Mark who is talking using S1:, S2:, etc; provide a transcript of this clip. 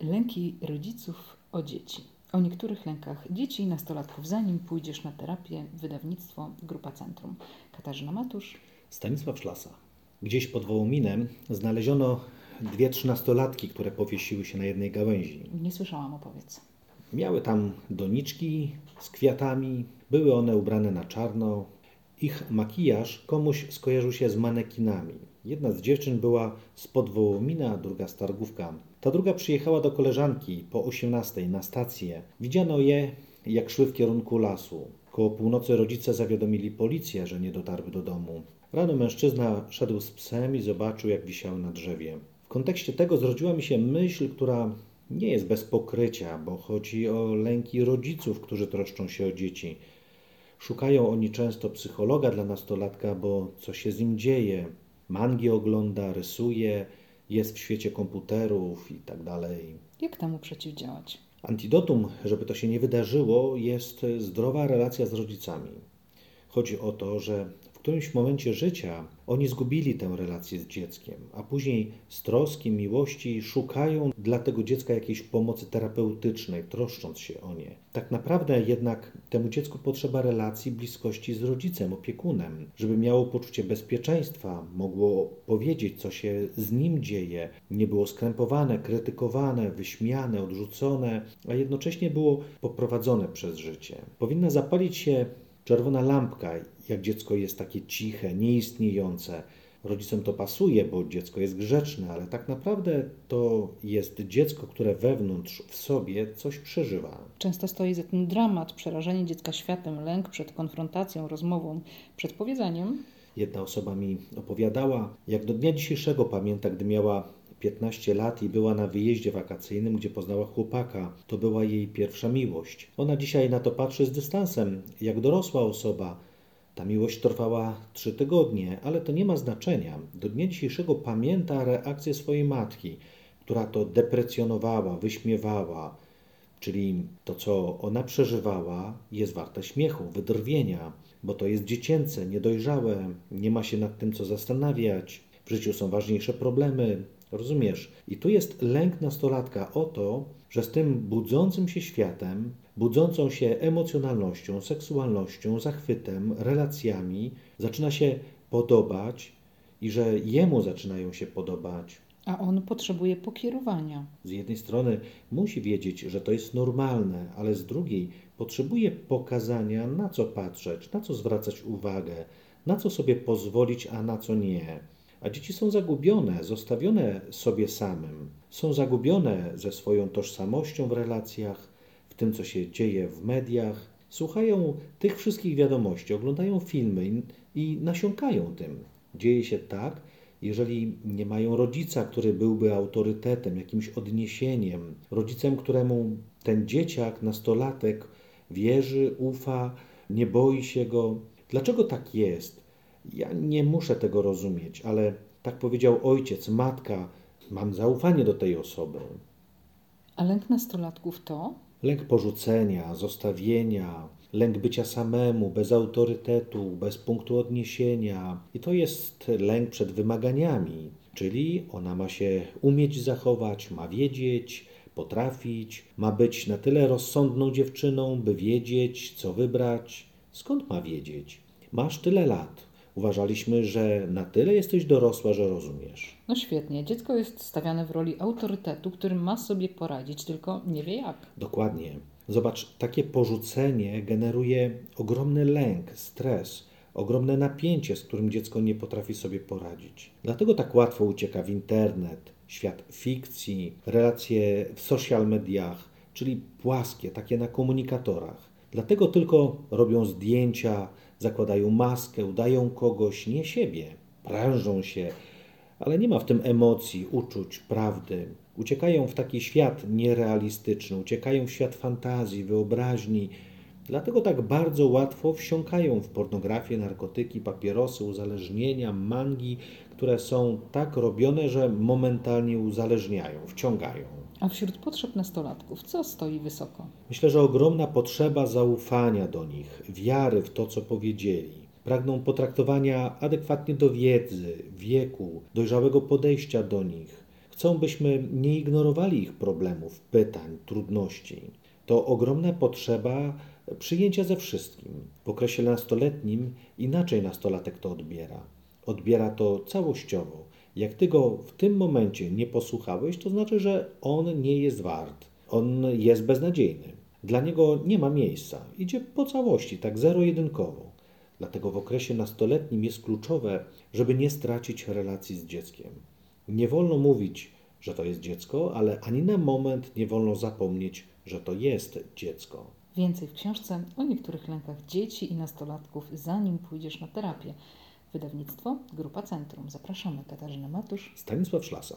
S1: Lęki rodziców o dzieci. O niektórych lękach dzieci i nastolatków, zanim pójdziesz na terapię, wydawnictwo Grupa Centrum. Katarzyna Matusz.
S2: Stanisław Szlasa. Gdzieś pod Wołominem znaleziono dwie trzynastolatki, które powiesiły się na jednej gałęzi.
S1: Nie słyszałam, opowiedz.
S2: Miały tam doniczki z kwiatami, były one ubrane na czarno. Ich makijaż komuś skojarzył się z manekinami. Jedna z dziewczyn była z Podwołomina, druga z Targówka. Ta druga przyjechała do koleżanki po 18 na stację. Widziano je, jak szły w kierunku lasu. Koło północy rodzice zawiadomili policję, że nie dotarły do domu. Rano mężczyzna szedł z psem i zobaczył, jak wisiały na drzewie. W kontekście tego zrodziła mi się myśl, która nie jest bez pokrycia, bo chodzi o lęki rodziców, którzy troszczą się o dzieci. Szukają oni często psychologa dla nastolatka, bo co się z nim dzieje. Mangi ogląda, rysuje, jest w świecie komputerów i tak dalej.
S1: Jak temu przeciwdziałać?
S2: Antidotum, żeby to się nie wydarzyło, jest zdrowa relacja z rodzicami. Chodzi o to, że którymś momencie życia oni zgubili tę relację z dzieckiem, a później z troski, miłości szukają dla tego dziecka jakiejś pomocy terapeutycznej, troszcząc się o nie. Tak naprawdę jednak temu dziecku potrzeba relacji, bliskości z rodzicem, opiekunem, żeby miało poczucie bezpieczeństwa, mogło powiedzieć, co się z nim dzieje, nie było skrępowane, krytykowane, wyśmiane, odrzucone, a jednocześnie było poprowadzone przez życie. Powinna zapalić się czerwona lampka, jak dziecko jest takie ciche, nieistniejące. Rodzicom to pasuje, bo dziecko jest grzeczne, ale tak naprawdę to jest dziecko, które wewnątrz w sobie coś przeżywa.
S1: Często stoi za tym dramat, przerażenie dziecka światem, lęk przed konfrontacją, rozmową, przed powiedzeniem.
S2: Jedna osoba mi opowiadała, jak do dnia dzisiejszego pamięta, gdy miała 15 lat i była na wyjeździe wakacyjnym, gdzie poznała chłopaka. To była jej pierwsza miłość. Ona dzisiaj na to patrzy z dystansem, jak dorosła osoba. Ta miłość trwała trzy tygodnie, ale to nie ma znaczenia. Do dnia dzisiejszego pamięta reakcję swojej matki, która to deprecjonowała, wyśmiewała. Czyli to, co ona przeżywała, jest warte śmiechu, wydrwienia, bo to jest dziecięce, niedojrzałe, nie ma się nad tym co zastanawiać. W życiu są ważniejsze problemy, Rozumiesz? I tu jest lęk nastolatka o to, że z tym budzącym się światem, budzącą się emocjonalnością, seksualnością, zachwytem, relacjami, zaczyna się podobać i że jemu zaczynają się podobać.
S1: A on potrzebuje pokierowania.
S2: Z jednej strony musi wiedzieć, że to jest normalne, ale z drugiej potrzebuje pokazania, na co patrzeć, na co zwracać uwagę, na co sobie pozwolić, a na co nie. A dzieci są zagubione, zostawione sobie samym. Są zagubione ze swoją tożsamością w relacjach, w tym, co się dzieje w mediach. Słuchają tych wszystkich wiadomości, oglądają filmy i, nasiąkają tym. Dzieje się tak, jeżeli nie mają rodzica, który byłby autorytetem, jakimś odniesieniem, rodzicem, któremu ten dzieciak, nastolatek wierzy, ufa, nie boi się go. Dlaczego tak jest? Ja nie muszę tego rozumieć, ale tak powiedział ojciec, matka, mam zaufanie do tej osoby.
S1: A lęk nastolatków to?
S2: Lęk porzucenia, zostawienia, lęk bycia samemu, bez autorytetu, bez punktu odniesienia. I to jest lęk przed wymaganiami, czyli ona ma się umieć zachować, ma wiedzieć, potrafić, ma być na tyle rozsądną dziewczyną, by wiedzieć, co wybrać. Skąd ma wiedzieć? Masz tyle lat, Uważaliśmy, że na tyle jesteś dorosła, że rozumiesz.
S1: No świetnie. Dziecko jest stawiane w roli autorytetu, który ma sobie poradzić, tylko nie wie jak.
S2: Dokładnie. Zobacz, takie porzucenie generuje ogromny lęk, stres, ogromne napięcie, z którym dziecko nie potrafi sobie poradzić. Dlatego tak łatwo ucieka w internet, świat fikcji, relacje w social mediach, czyli płaskie, takie na komunikatorach. Dlatego tylko robią zdjęcia, zakładają maskę, udają kogoś, nie siebie, prężą się, ale nie ma w tym emocji, uczuć, prawdy. Uciekają w taki świat nierealistyczny, uciekają w świat fantazji, wyobraźni. Dlatego tak bardzo łatwo wsiąkają w pornografię, narkotyki, papierosy, uzależnienia, mangi, które są tak robione, że momentalnie uzależniają, wciągają.
S1: A wśród potrzeb nastolatków co stoi wysoko?
S2: Myślę, że ogromna potrzeba zaufania do nich, wiary w to, co powiedzieli. Pragną potraktowania adekwatnie do wiedzy, wieku, dojrzałego podejścia do nich. Chcą, byśmy nie ignorowali ich problemów, pytań, trudności. To ogromna potrzeba przyjęcia ze wszystkim. W okresie nastoletnim inaczej nastolatek to odbiera. Odbiera to całościowo. Jak ty go w tym momencie nie posłuchałeś, to znaczy, że on nie jest wart. On jest beznadziejny. Dla niego nie ma miejsca. Idzie po całości, tak zero-jedynkowo. Dlatego w okresie nastoletnim jest kluczowe, żeby nie stracić relacji z dzieckiem. Nie wolno mówić, że to jest dziecko, ale ani na moment nie wolno zapomnieć, że to jest dziecko.
S1: Więcej w książce o niektórych lękach dzieci i nastolatków, zanim pójdziesz na terapię. Wydawnictwo Grupa Centrum. Zapraszamy. Katarzyna Matusz.
S2: Stanisław Szlasa.